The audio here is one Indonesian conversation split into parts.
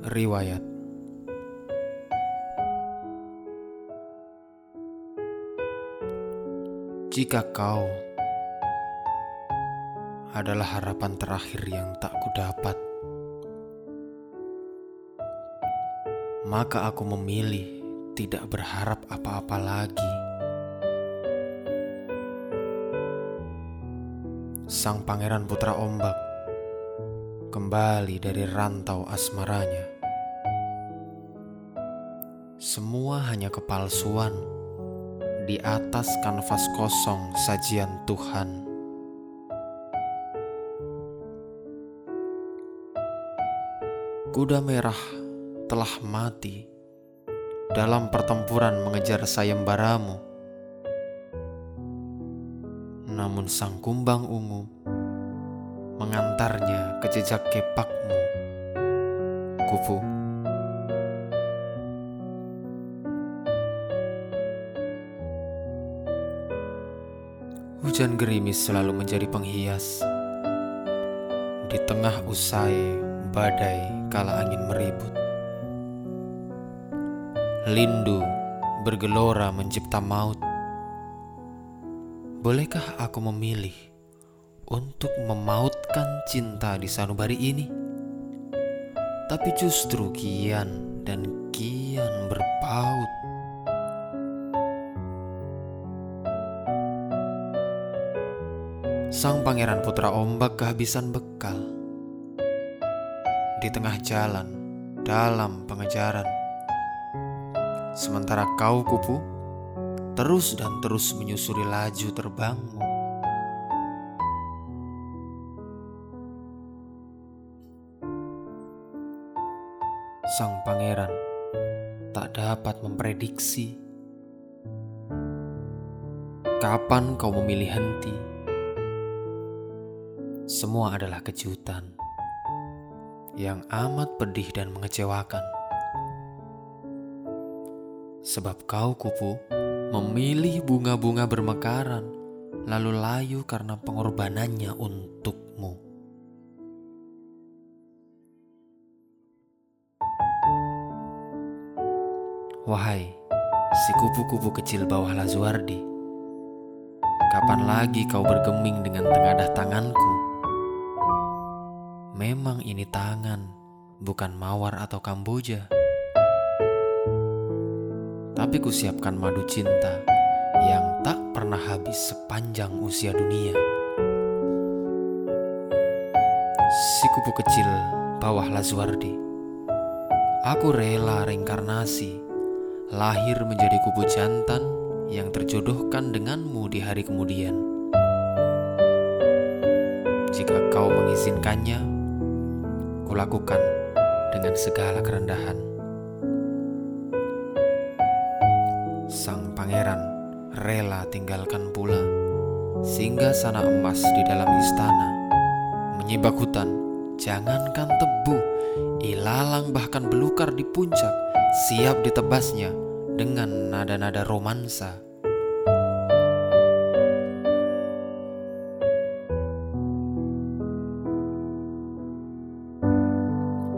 Riwayat Jika kau adalah harapan terakhir yang tak kudapat, maka aku memilih tidak berharap apa-apa lagi. Sang pangeran putra ombak kembali dari rantau asmaranya. Semua hanya kepalsuan di atas kanvas kosong sajian Tuhan. Kuda merah telah mati dalam pertempuran mengejar sayembaramu namun sang kumbang ungu mengantarnya ke jejak kepakmu, kupu. Hujan gerimis selalu menjadi penghias di tengah usai badai kala angin meribut. Lindu bergelora mencipta maut Bolehkah aku memilih untuk memautkan cinta di sanubari ini? Tapi justru kian dan kian berpaut. Sang pangeran putra ombak kehabisan bekal di tengah jalan dalam pengejaran. Sementara kau kupu terus dan terus menyusuri laju terbangmu. Sang pangeran tak dapat memprediksi kapan kau memilih henti. Semua adalah kejutan yang amat pedih dan mengecewakan. Sebab kau kupu memilih bunga-bunga bermekaran, lalu layu karena pengorbanannya untukmu. Wahai si kupu-kupu kecil bawah Lazuardi, kapan lagi kau bergeming dengan tengadah tanganku? Memang ini tangan, bukan mawar atau kamboja tapi kusiapkan madu cinta yang tak pernah habis sepanjang usia dunia. Si kupu kecil bawah Lazuardi, aku rela reinkarnasi, lahir menjadi kupu jantan yang terjodohkan denganmu di hari kemudian. Jika kau mengizinkannya, kulakukan dengan segala kerendahan. sang pangeran rela tinggalkan pula sehingga sana emas di dalam istana menyibak hutan jangankan tebu ilalang bahkan belukar di puncak siap ditebasnya dengan nada-nada romansa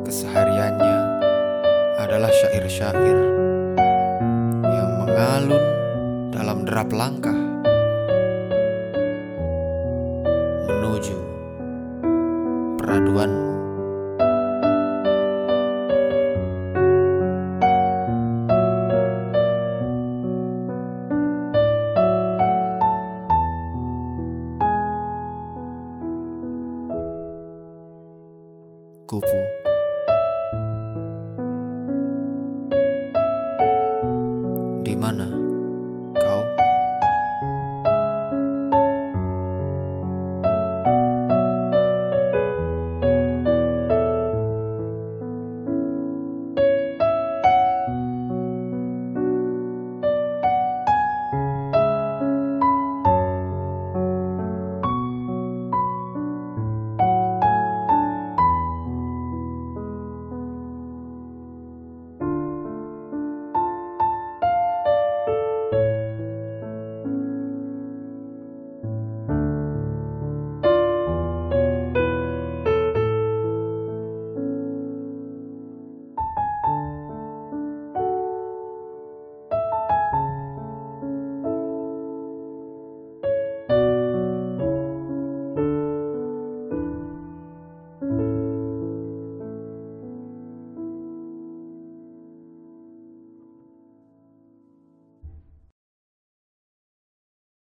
kesehariannya adalah syair-syair mengalun dalam derap langkah menuju peraduanmu.